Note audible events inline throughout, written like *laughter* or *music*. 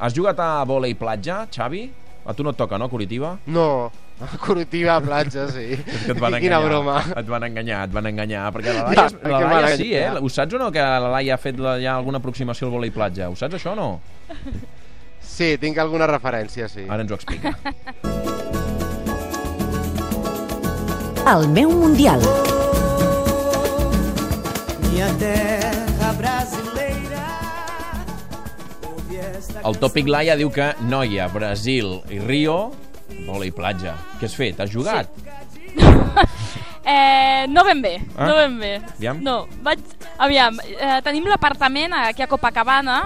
Has jugat a vòlei platja, Xavi? A tu no et toca, no, Curitiba? No, Curitiba a platja, sí. És *laughs* que et van *laughs* Quina enganyar. broma. Et van enganyar, et van enganyar. Perquè la Ja, Laia, perquè la Laia sí, eh? Ho saps o no, que la Laia ha fet la, ja alguna aproximació al vòlei platja? Ho saps, això, o no? Sí, tinc alguna referència, sí. Ara ens ho explica. El meu Mundial. Minha El tòpic Laia diu que Noia, Brasil i Rio, vòlei platja. Què has fet? Has jugat? *laughs* Eh, no ben bé, Ah? no ben bé. Aviam. No, vaig... Aviam, eh, tenim l'apartament aquí a Copacabana,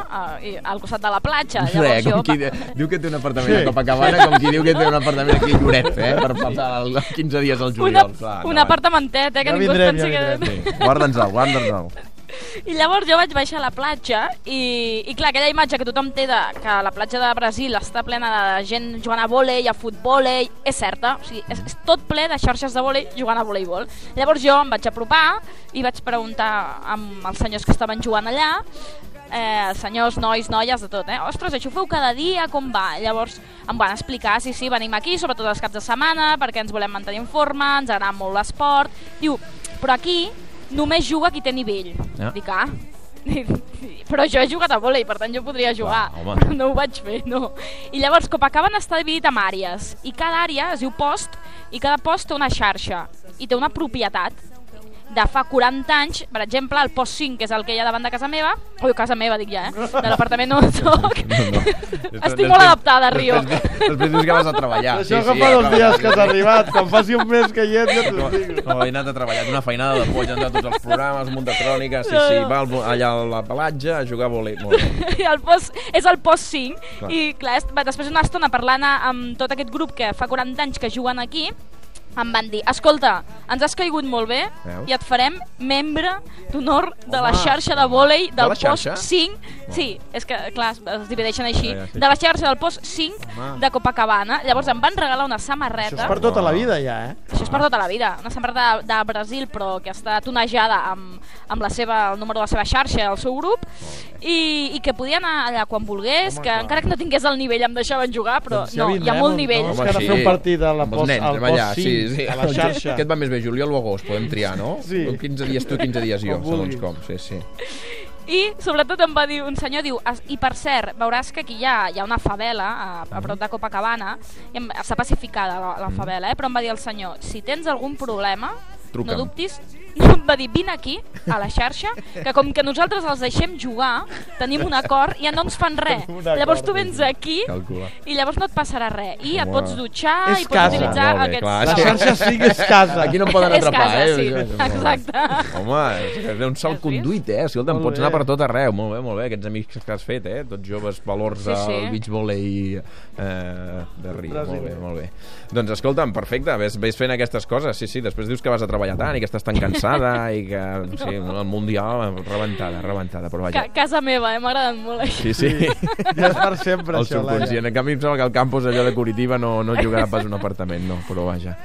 eh, i- al costat de la platja. Res, com qui de, diu que té un apartament a Copacabana, com qui diu que té un apartament aquí a Lloret, eh? Per passar el, 15 dies al Una, juliol. Clar, un no, apartamentet, eh, que Ja ningú es pensi ja que... Sí, guarda'ns-el, guarda'ns-el. I llavors jo vaig baixar a la platja i, i clar, aquella imatge que tothom té de que la platja de Brasil està plena de gent jugant a vòlei, a futbòlei, és certa, o sigui, és, és tot ple de xarxes de vòlei jugant a voleibol. Llavors jo em vaig apropar i vaig preguntar amb els senyors que estaven jugant allà eh, senyors, nois, noies, de tot, eh? Ostres, això ho feu cada dia, com va? Llavors em van explicar, sí, sí, venim aquí, sobretot els caps de setmana, perquè ens volem mantenir en forma, ens agrada molt l'esport. Diu, però aquí només juga qui té nivell. Ah. Dic, ah, *laughs* però jo he jugat a vòlei, per tant jo podria jugar, home. però *laughs* no ho vaig fer, no. I llavors Copacabana està dividit en àrees, i cada àrea es diu post, i cada post té una xarxa, i té una propietat de fa 40 anys, per exemple, el post 5, que és el que hi ha davant de casa meva, oi, casa meva dic ja, eh? De l'apartament *laughs* no soc. Estic molt adaptada, Rio. Després, després dius que vas a treballar. Això que fa dos dies que has arribat. Quan faci un mes que hi ets, ja t'ho No, dic. no, he anat a treballar una feinada de poll, he anat a tots els programes, un munt de cròniques, sí, No, sí, no. va al- allà a la pelatge a jugar a vòlei. Molt bé. *laughs* I el post, és el post 5 Clar. i clar, després d'una estona parlant amb tot aquest grup que fa 40 anys que juguen aquí em van dir, escolta, ens has caigut molt bé Veus? i et farem membre d'honor de la Home, xarxa de vòlei de del la post xarxa? 5 sí, és que clar, es- divideixen així Ja, ja, sí, de la xarxa del post 5 Home. de Copacabana llavors em van regalar una Això samarreta és per tota la vida, ja, eh? això és per tota la vida. Una samarreta de, de Brasil, però que està tonejada amb, amb la seva, el número de la seva xarxa, el seu grup, i, i que podia anar allà quan volgués, Home, que clar. encara que no tingués el nivell em deixaven jugar, però Doncs ja no, hi ha molt no? nivell. No, Home, és que ara sí. fer un partit a la post, nens, al post sí, 5, sí. A la xarxa. Què et va més bé, juliol o agost? Podem triar, no? Sí. 15 dies tu, 15 dies jo, Com segons vulguis. com. Sí, sí. I sobretot em va dir un senyor, diu, "Es- i per cert, veuràs que aquí hi ha, hi ha una favela a, a prop de Copacabana, i està pacificada la, la favela, eh? però em va dir el senyor, si tens algun problema, Truca'm. no dubtis, no, em va dir, vine aquí, a la xarxa, que com que nosaltres els deixem jugar, tenim un acord i ja no ens fan res. Llavors tu vens aquí Calcula. i llavors no et passarà res. I et Home. pots dutxar És i pots casa. utilitzar bé, aquests... clar, La sí. xarxa 5 és casa. Aquí no em poden *laughs* És atrapar, casa, eh? sí, exacte. Home, és que un salt Has conduit, eh? Escolta, Molt pots bé. anar per tot arreu. Molt bé, molt bé. Aquests amics que has fet, eh? Tots joves valors Sí, sí. al beach volley eh, de Rio. Brasil. Molt bé, molt bé. Doncs escolta'm, perfecte, ves, ves fent aquestes coses. Sí, sí, després dius que vas a treballar tant i que estàs tan cansada *laughs* i que, sí, el Mundial, rebentada, rebentada, però vaja. Ca casa meva, eh? m'ha agradat molt això. Sí, sí. Ja és per sempre, El això, Laia. subconscient. En canvi, em sembla que el campus allò de Curitiba no, no jugarà pas un apartament, no, però vaja.